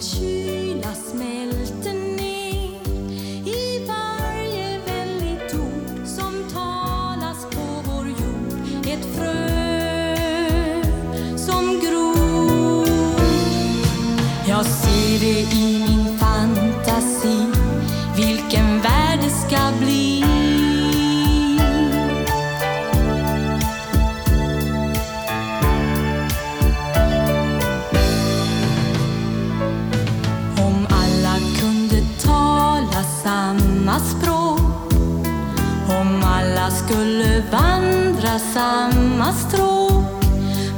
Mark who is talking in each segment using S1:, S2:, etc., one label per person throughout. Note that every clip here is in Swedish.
S1: 也。Alla skulle vandra samma stråk.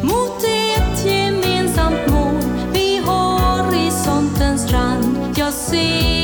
S1: Mot ett gemensamt mål vid horisontens rand Jag ser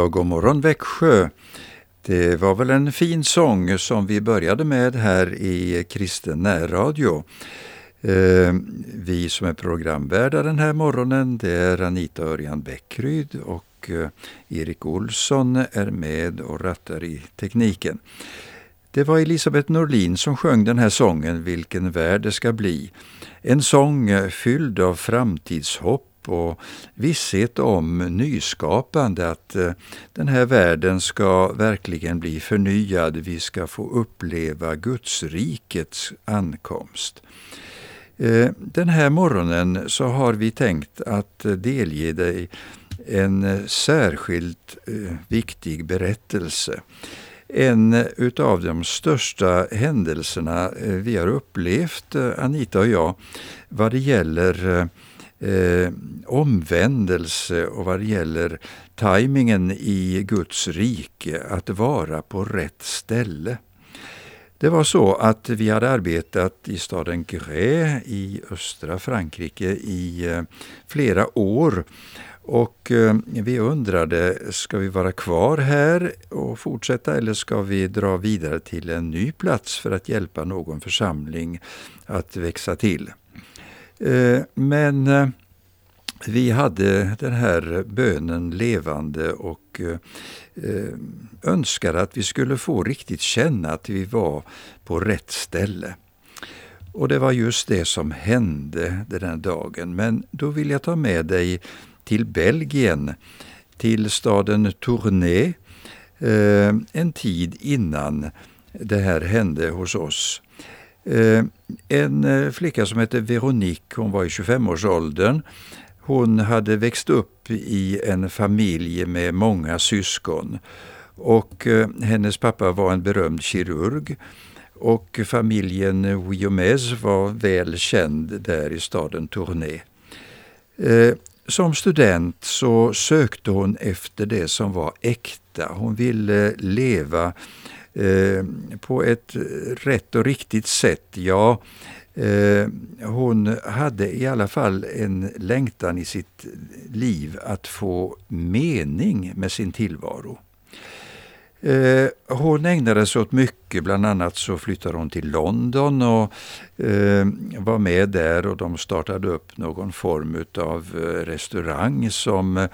S1: jag
S2: god morgon Växjö. Det var väl en fin sång som vi började med här i Kristen närradio. Eh, vi som är programvärdar den här morgonen det är Anita Örjan Bäckryd och eh, Erik Olsson är med och rattar i tekniken. Det var Elisabeth Norlin som sjöng den här sången Vilken värld det ska bli. En sång eh, fylld av framtidshopp och visshet om nyskapande, att eh, den här världen ska verkligen bli förnyad. Vi ska få uppleva Gudsrikets ankomst. Eh, den här morgonen så har vi tänkt att eh, delge dig en särskilt viktig berättelse. En utav de största händelserna vi har upplevt, Anita och jag, vad det gäller eh, omvändelse och vad det gäller tajmingen i Guds rike, att vara på rätt ställe. Det var så att vi hade arbetat i staden Gré i östra Frankrike i eh, flera år och eh, vi undrade, ska vi vara kvar här och fortsätta eller ska vi dra vidare till en ny plats för att hjälpa någon församling att växa till? Eh, men eh, vi hade den här bönen levande och eh, önskade att vi skulle få riktigt känna att vi var på rätt ställe. Och det var just det som hände den här dagen. Men då vill jag ta med dig till Belgien, till staden Tournai, en tid innan det här hände hos oss. Eh, en eh, flicka som hette Veronique, hon var i 25-årsåldern. Hon hade växt upp i en familj med många syskon. Och eh, hennes pappa var en berömd kirurg. Och familjen Guillaumes var väl känd där i staden Tournai. Som student så sökte hon efter det som var äkta. Hon ville leva eh, på ett rätt och riktigt sätt. Ja, eh, hon hade i alla fall en längtan i sitt liv att få mening med sin tillvaro. Eh, hon ägnade sig åt mycket, bland annat så flyttade hon till London och eh, var med där och de startade upp någon form av eh, restaurang som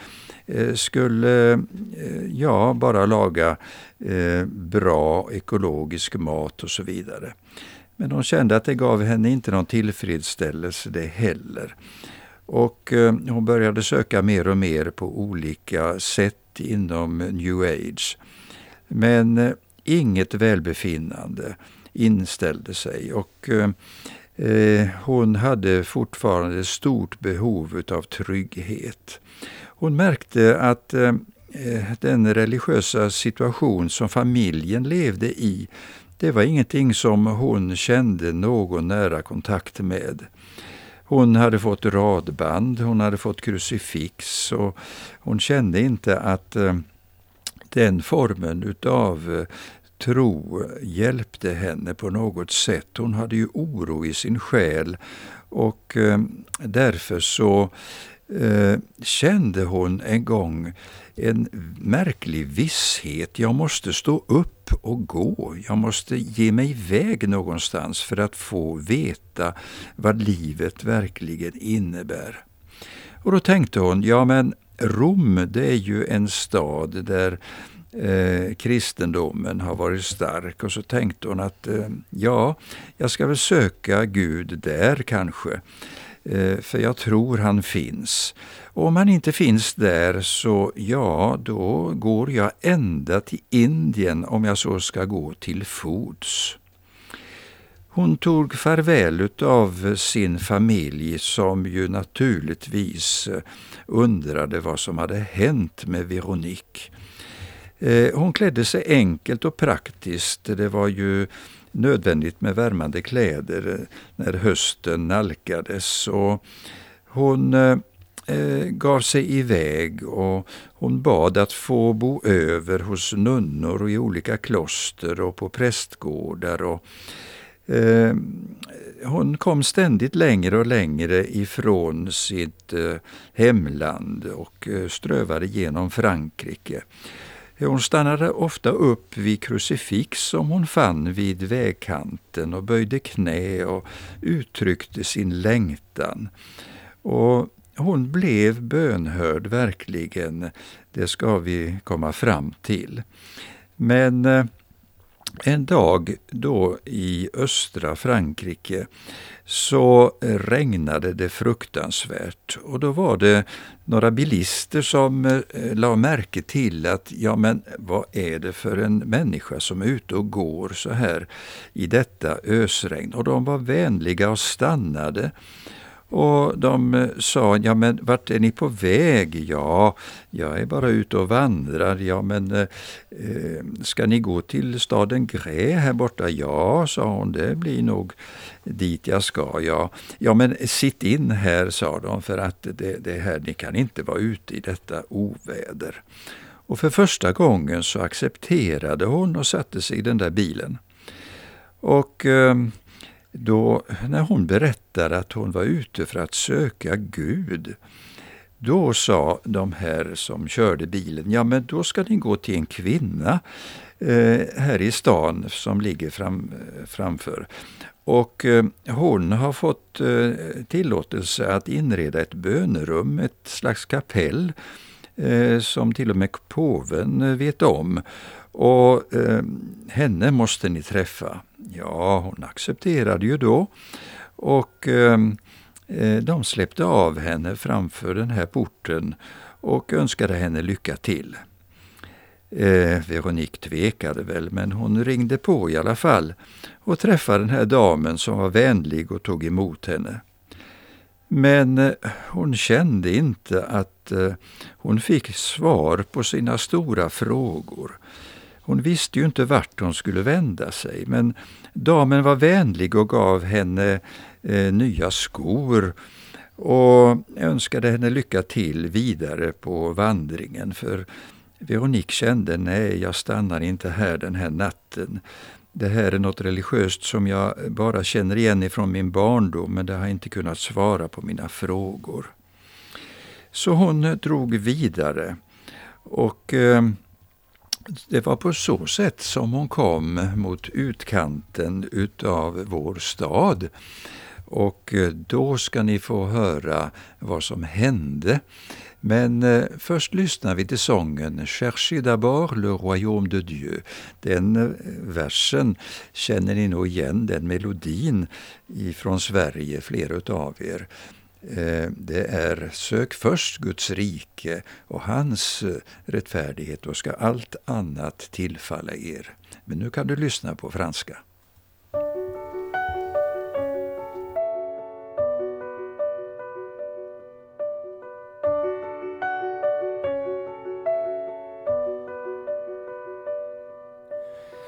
S2: eh, skulle eh, ja, bara laga eh, bra ekologisk mat och så vidare. Men hon kände att det gav henne inte någon tillfredsställelse det heller. Och eh, hon började söka mer och mer på olika sätt inom new age. Men eh, inget välbefinnande inställde sig och eh, eh hon hade fortfarande stort behov av trygghet. Hon märkte att eh, eh, den religiösa situation som familjen levde i, det var ingenting som hon kände någon nära kontakt med. Hon hade fått radband, hon hade fått krucifix och hon kände inte att eh, den formen utav eh, tro hjälpte henne på något sätt. Hon hade ju oro i sin själ och eh, därför så eh, kände hon en gång en märklig visshet. Jag måste stå upp och gå. Jag måste ge mig iväg någonstans för att få veta vad livet verkligen innebär. Och då tänkte hon, ja men Rom, det är ju en stad där eh, kristendomen har varit stark och så tänkte hon att eh, ja, jag ska väl söka Gud där kanske. Eh, för jag tror han finns. Och om han inte finns där så ja, då går jag ända till Indien om jag så ska gå till fots. Hon tog farväl av sin familj som ju naturligtvis undrade vad som hade hänt med Veronique. Eh, hon klädde sig enkelt och praktiskt. Det var ju nödvändigt med värmande kläder när hösten nalkades. Och hon eh, gav sig iväg och hon bad att få bo över hos nunnor i olika kloster och på prästgårdar. Och Eh, hon kom ständigt längre och längre ifrån sitt eh, hemland och eh, strövade genom Frankrike. Hon stannade ofta upp vid krucifix som hon fann vid vägkanten och böjde knä och uttryckte sin längtan. Och hon blev bönhörd verkligen, det ska vi komma fram till. Men eh, en dag då i östra Frankrike så regnade det fruktansvärt. Och då var det några bilister som eh, la märke till att ja men vad är det för en människa som är ute och går så här i detta ösregn? Och de var vänliga och stannade och de eh, sa, ja men vart är ni på väg? Ja, jag är bara ute och vandrar. Ja men eh, eh, ska ni gå till staden Grä här borta? Ja, sa hon, det blir nog dit jag ska. Ja, ja men sitt in här, sa de, för att det, det här, ni kan inte vara ute i detta oväder. Och för första gången så accepterade hon och satte sig i den där bilen. Och eh, då, när hon berättade att hon var ute för att söka Gud, då sa de här som körde bilen, ja men då ska ni gå till en kvinna eh, här i stan som ligger fram, framför. Och eh, hon har fått eh, tillåtelse att inreda ett bönerum, ett slags kapell, eh, som till och med påven eh, vet om. Och eh, henne måste ni träffa. Ja, hon accepterade ju då. Och ehm, eh, de släppte av henne framför den här porten och önskade henne lycka till. Eh, Veronique tvekade väl, men hon ringde på i alla fall och träffade den här damen som var vänlig och tog emot henne. Men eh, hon kände inte att eh, hon fick svar på sina stora frågor. Hon visste ju inte vart hon skulle vända sig, men damen var vänlig och gav henne eh, nya skor och önskade henne lycka till vidare på vandringen, för Veronique kände, nej jag stannar inte här den här natten. Det här är något religiöst som jag bara känner igen ifrån min barndom men det har inte kunnat svara på mina frågor. Så hon eh, drog vidare. Och eh, det var på så sätt som hon kom mot utkanten utav vår stad. Och eh, då ska ni få höra vad som hände. Men eh, först lyssnar vi till sången Cherchez d'abord le royaume de Dieu. Den eh, versen känner ni nog igen, den melodin ifrån Sverige, flera utav er. Eh, det är Sök först Guds rike och hans eh, rättfärdighet, då ska allt annat tillfalla er. Men nu kan du lyssna på franska.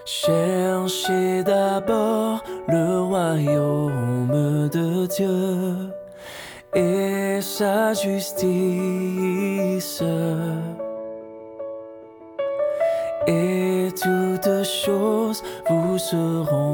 S3: Cherchez d'abord le royaume de Dieu sa justice. Et toutes choses vous seront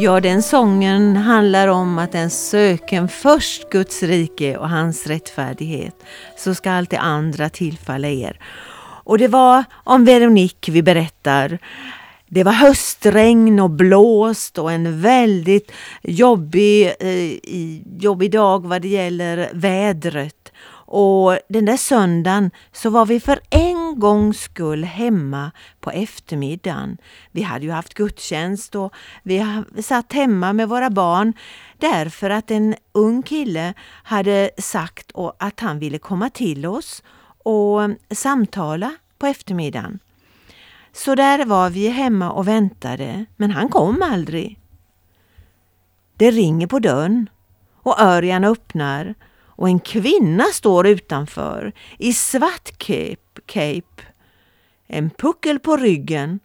S4: Ja, den sången handlar om att den söken först Guds rike och hans rättfärdighet, så ska allt det andra tillfalla er. Och det var om Veronique vi berättar. Det var höstregn och blåst och en väldigt jobbig, eh, jobbig dag vad det gäller vädret. Och den där söndagen så var vi för en gångs skull hemma på eftermiddagen. Vi hade ju haft gudstjänst och vi satt hemma med våra barn därför att en ung kille hade sagt att han ville komma till oss och samtala på eftermiddagen. Så där var vi hemma och väntade, men han kom aldrig. Det ringer på dörren och Örjan öppnar och en kvinna står utanför i svart cape. cape. en puckel på ryggen,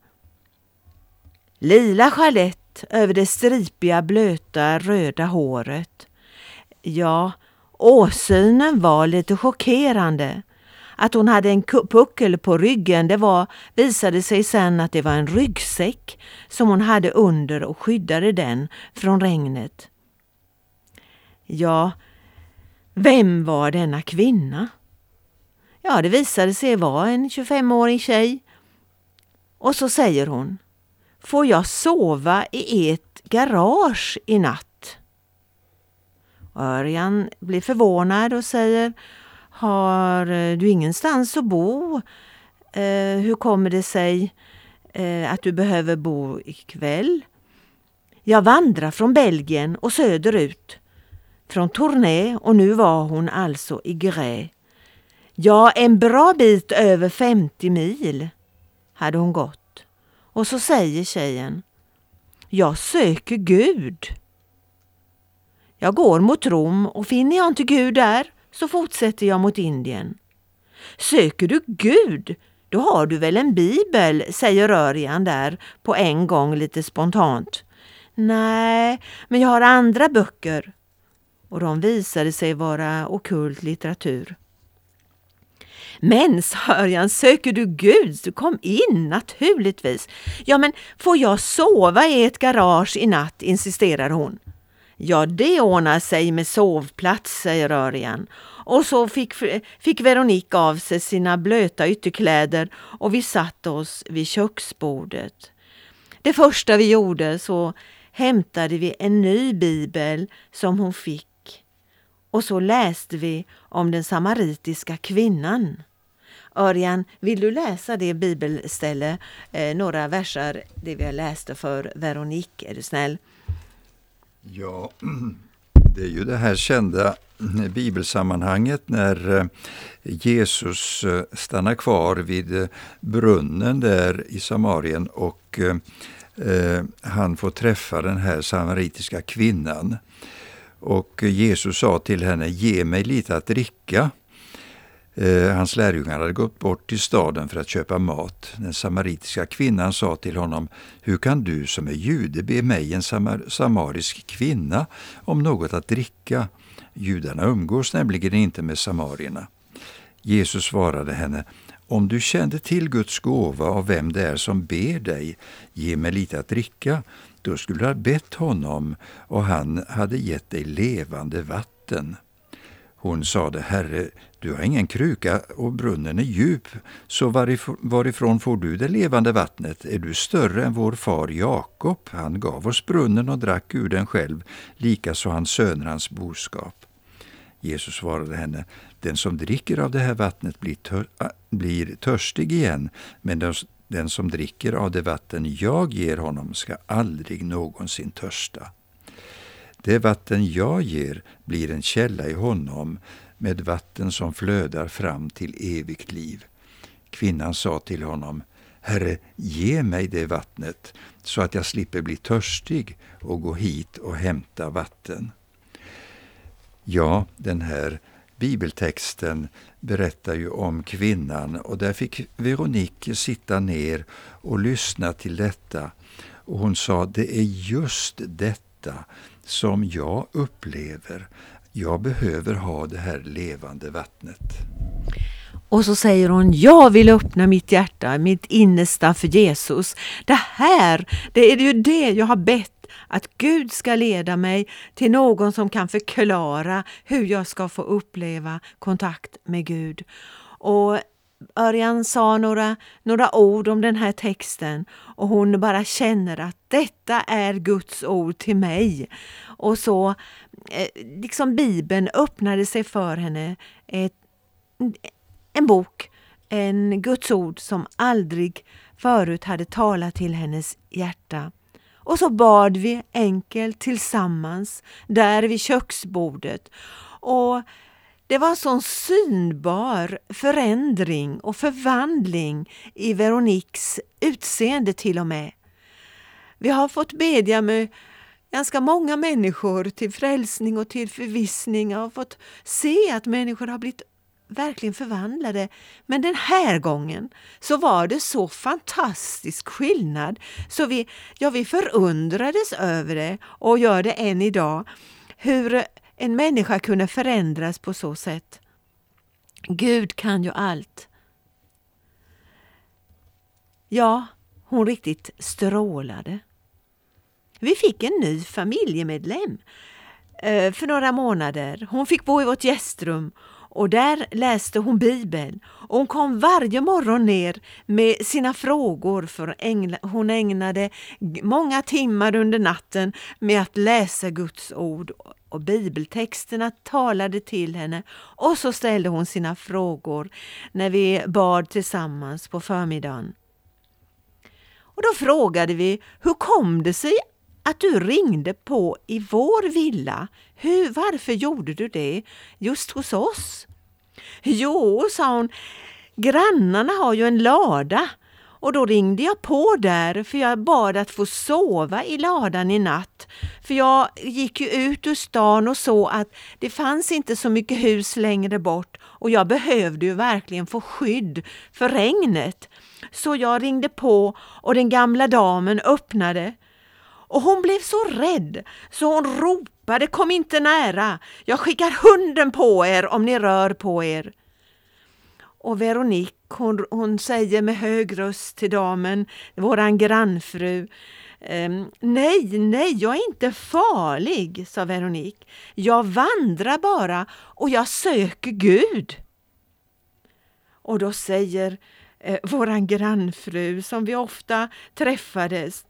S4: lila sjalett över det stripiga blöta röda håret. Ja, åsynen var lite chockerande. Att hon hade en puckel på ryggen det var, visade sig sen att det var en ryggsäck som hon hade under och skyddade den från regnet. Ja, vem var denna kvinna? Ja, det visade sig vara en 25-årig tjej. Och så säger hon, får jag sova i ert garage i natt? Örjan blir förvånad och säger, har eh, du ingenstans att bo? Eh, hur kommer det sig eh, att du behöver bo ikväll? Jag vandrar från Belgien och söderut. Från Tournai och nu var hon alltså i Gré. Ja, en bra bit över 50 mil hade hon gått. Och så säger tjejen, jag söker Gud. Jag går mot Rom och finner jag inte Gud där så fortsätter jag mot Indien. Söker du Gud, då har du väl en bibel, säger Örjan där på en gång lite spontant. Nej, men jag har andra böcker. Och de visade sig vara okult litteratur. Men, sa Örjan, söker du Gud, så kom in naturligtvis. Ja, men får jag sova i ett garage i natt, insisterar hon. Ja, det ordnar sig med sovplats, säger Örjan. Och så fick, fick Veronique av sig sina blöta ytterkläder och vi satte oss vid köksbordet. Det första vi gjorde så hämtade vi en ny bibel som hon fick och så läste vi om den samaritiska kvinnan. Örjan, vill du läsa det bibelställe, eh, några verser, det vi läste för Veronique, är du snäll?
S2: Ja, det är ju det här kända eh, bibelsammanhanget när eh, Jesus eh, stannar kvar vid brunnen där i Samarien och han får träffa den här samaritiska kvinnan. Och Jesus sa till henne, ge mig lite att dricka. Eh, hans lärjungar hade gått bort till staden för att köpa mat. Den samaritiska kvinnan sa till honom, hur kan du som är jude be mig, en samar samarisk kvinna, om något att dricka? Judarna umgås nämligen inte med samarierna. Jesus svarade henne, om du kände till Guds gåva av vem det är som ber dig, ge mig lite att dricka, då skulle du ha bett honom och han hade gett dig levande vatten. Hon sade, Herre, du har ingen kruka och brunnen är djup, så varifrån får du det levande vattnet? Är du större än vår far Jakob? Han gav oss brunnen och drack ur den själv, likaså hans söner hans boskap. Jesus svarade henne, den som dricker av det här vattnet blir, tör blir törstig igen, men den den som dricker av det vatten jag ger honom ska aldrig någonsin törsta. Det vatten jag ger blir en källa i honom med vatten som flödar fram till evigt liv. Kvinnan sa till honom, Herre, ge mig det vattnet så att jag slipper bli törstig och gå hit och hämta vatten. Ja, den här bibeltexten berättar ju om kvinnan och där fick Veronique sitta ner och lyssna till detta. Och hon sa, det är just detta som jag upplever. Jag behöver ha det här levande vattnet.
S4: Och så säger hon, jag vill öppna mitt hjärta, mitt innersta för Jesus. Det här, det är ju det jag har bett att Gud ska leda mig till någon som kan förklara hur jag ska få uppleva kontakt med Gud. Och Örjan sa några, några ord om den här texten och hon bara känner att detta är Guds ord till mig. Och så eh, liksom Bibeln öppnade sig för henne. Ett, en bok, en Guds ord som aldrig förut hade talat till hennes hjärta. Och så bad vi enkelt tillsammans där vid köksbordet. Och det var en sån synbar förändring och förvandling i Veroniques utseende till och med. Vi har fått bedja med ganska många människor till frälsning och till förvissning. Jag har fått se att människor har blivit verkligen förvandlade. Men den här gången så var det så fantastisk skillnad så vi, ja, vi förundrades över det och gör det än idag. Hur en människa kunde förändras på så sätt. Gud kan ju allt. Ja, hon riktigt strålade. Vi fick en ny familjemedlem eh, för några månader. Hon fick bo i vårt gästrum och där läste hon Bibeln. Och hon kom varje morgon ner med sina frågor för hon ägnade många timmar under natten med att läsa Guds ord och bibeltexterna talade till henne och så ställde hon sina frågor när vi bad tillsammans på förmiddagen. Och då frågade vi, hur kom det sig att du ringde på i vår villa? Hur, varför gjorde du det just hos oss? Jo, sa hon, grannarna har ju en lada och då ringde jag på där för jag bad att få sova i ladan i natt. För jag gick ju ut ur stan och såg att det fanns inte så mycket hus längre bort och jag behövde ju verkligen få skydd för regnet. Så jag ringde på och den gamla damen öppnade. Och hon blev så rädd så hon ropade kom inte nära. Jag skickar hunden på er om ni rör på er. Och Veronique hon, hon säger med hög röst till damen, våran grannfru, ehm, nej, nej, jag är inte farlig, sa Veronique. Jag vandrar bara och jag söker Gud. Och då säger eh, våran grannfru som vi ofta träffades.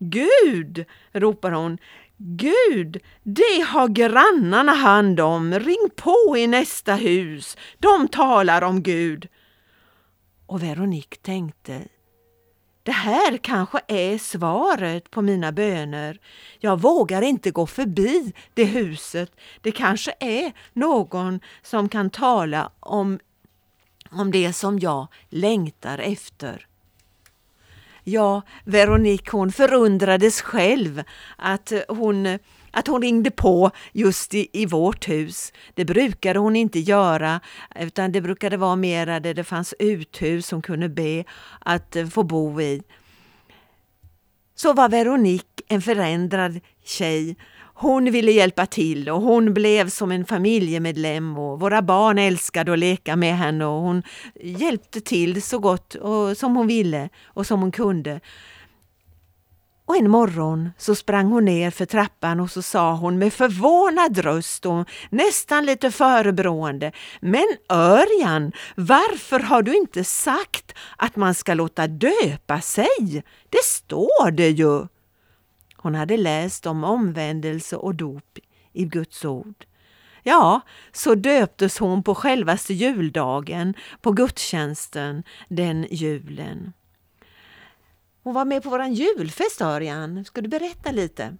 S4: Gud, ropar hon, Gud, det har grannarna hand om. Ring på i nästa hus. De talar om Gud. Och Veronique tänkte, det här kanske är svaret på mina böner. Jag vågar inte gå förbi det huset. Det kanske är någon som kan tala om, om det som jag längtar efter. Ja, Veronique hon förundrades själv att hon, att hon ringde på just i, i vårt hus. Det brukade hon inte göra utan det brukade vara mera där det fanns uthus hon kunde be att få bo i. Så var Veronique en förändrad tjej hon ville hjälpa till och hon blev som en familjemedlem och våra barn älskade att leka med henne och hon hjälpte till så gott och, som hon ville och som hon kunde. Och en morgon så sprang hon ner för trappan och så sa hon med förvånad röst och nästan lite förebrående. Men Örjan, varför har du inte sagt att man ska låta döpa sig? Det står det ju! Hon hade läst om omvändelse och dop i Guds ord. Ja, så döptes hon på självaste juldagen, på gudstjänsten den julen. Hon var med på vår julfest, Örjan. Ska du berätta lite?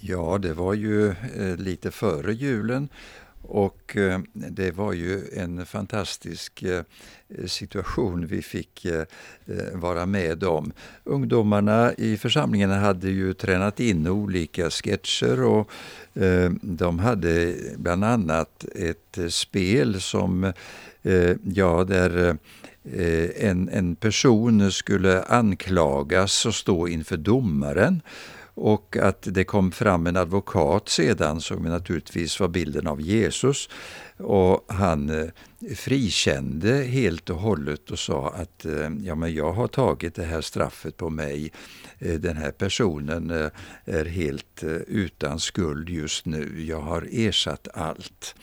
S2: Ja, det var ju eh, lite före julen och eh, det var ju en fantastisk eh, situation vi fick eh, vara med om. Ungdomarna i församlingen hade ju tränat in olika sketcher och de hade bland annat ett spel som, ja, där en, en person skulle anklagas och stå inför domaren och att det kom fram en advokat sedan som naturligtvis var bilden av Jesus. Och han eh, frikände helt och hållet och sa att eh, ja, men jag har tagit det här straffet på mig. Eh, den här personen eh, är helt eh, utan skuld just nu. Jag har ersatt allt.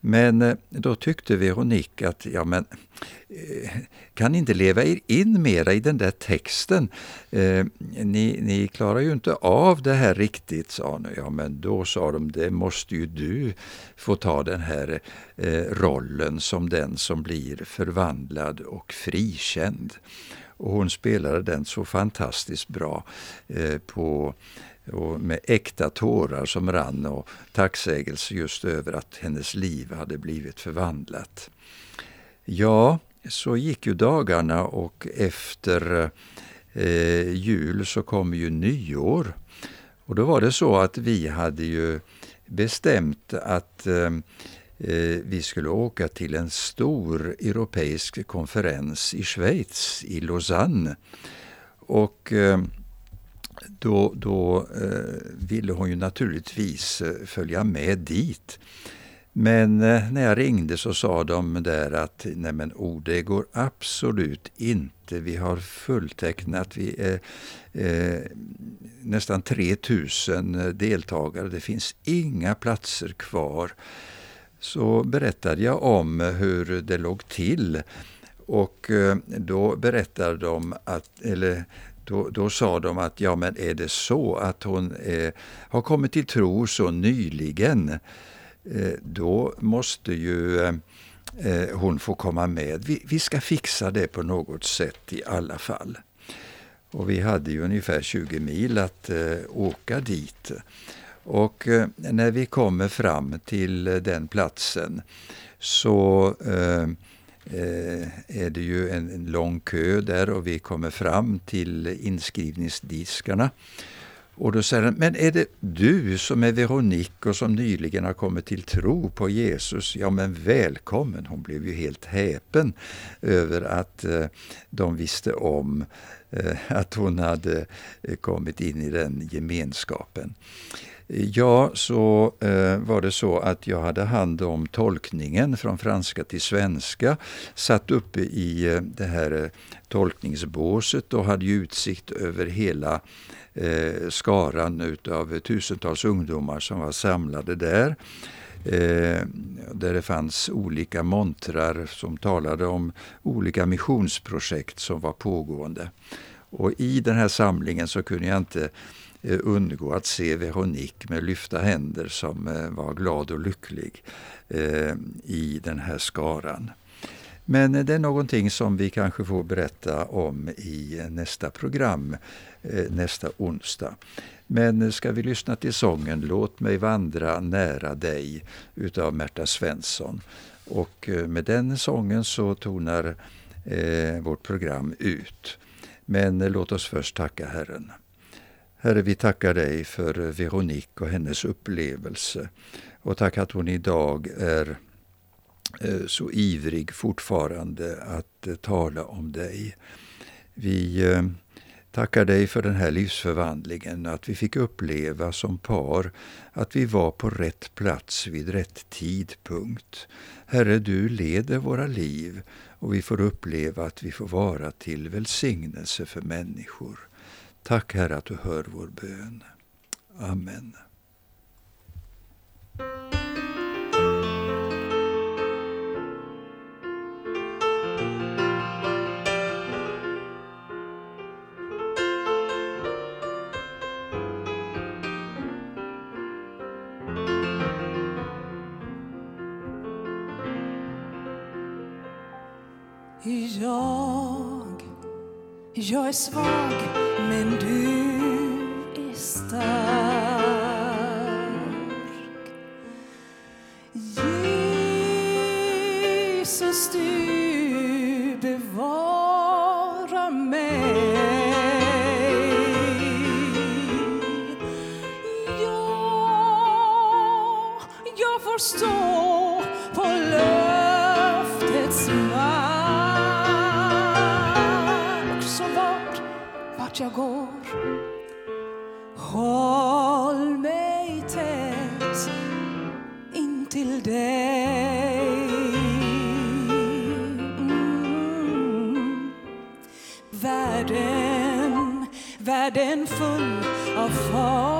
S2: Men eh, då tyckte Veronique att, ja men, eh, kan ni inte leva er in mera i den där texten? Eh, ni, ni klarar ju inte av det här riktigt, sa hon. Ja men då sa de, det måste ju du få ta den här eh, rollen som den som blir förvandlad och frikänd. Och hon spelade den så fantastiskt bra på och med äkta tårar som rann och tacksägelse just över att hennes liv hade blivit förvandlat. Ja, så gick ju dagarna och efter eh, jul så kom ju nyår. Och då var det så att vi hade ju bestämt att eh, eh vi skulle åka till en stor europeisk konferens i Schweiz, i Lausanne. Och eh, då, då eh, ville hon ju naturligtvis eh, följa med dit. Men eh, när jag ringde så sa de där att nej men oh, det går absolut inte. Vi har fulltecknat, vi är eh, nästan 3000 deltagare. Det finns inga platser kvar så berättade jag om hur det låg till. Och eh, då berättade de att, eller då, då sa de att ja men är det så att hon eh, har kommit till tro så nyligen, eh, då måste ju eh, eh hon få komma med. Vi, vi ska fixa det på något sätt i alla fall. Och vi hade ju ungefär 20 mil att eh, åka dit. Och eh, när vi kommer fram till eh, den platsen så eh, Eh, är det ju en, lång kö där och vi kommer fram till inskrivningsdiskarna. Och då säger han, men är det du som är Veronik och som nyligen har kommit till tro på Jesus? Ja men välkommen! Hon blev ju helt häpen över att eh, de visste om eh, att hon hade kommit in i den gemenskapen. Ja, så eh, var det så att jag hade hand om tolkningen från franska till svenska. Satt uppe i eh, det här eh, tolkningsbåset och hade utsikt över hela eh, skaran utav tusentals ungdomar som var samlade där. Eh, där det fanns olika montrar som talade om olika missionsprojekt som var pågående. Och i den här samlingen så kunde jag inte Eh, Eh, undgå att se Veronique med lyfta händer som eh, var glad och lycklig eh, i den här skaran. Men det är någonting som vi kanske får berätta om i nästa program nästa onsdag. Men ska vi lyssna till sången Låt mig vandra nära dig utav Märta Svensson. Och med den sången så tonar vårt program ut. Men låt oss först tacka Herren. Herre, vi tackar dig för Veronique och hennes upplevelse. Och tack att hon idag är eh, så ivrig fortfarande att eh, tala om dig. Vi eh, tackar dig för den här livsförvandlingen, att vi fick uppleva som par att vi var på rätt plats vid rätt tidpunkt. Herre, du leder våra liv och vi får uppleva att vi får vara till välsignelse för människor. Tack Herre att du hör vår bön. Amen.
S5: Jag, jag är svag men du är Världen, världen full av faror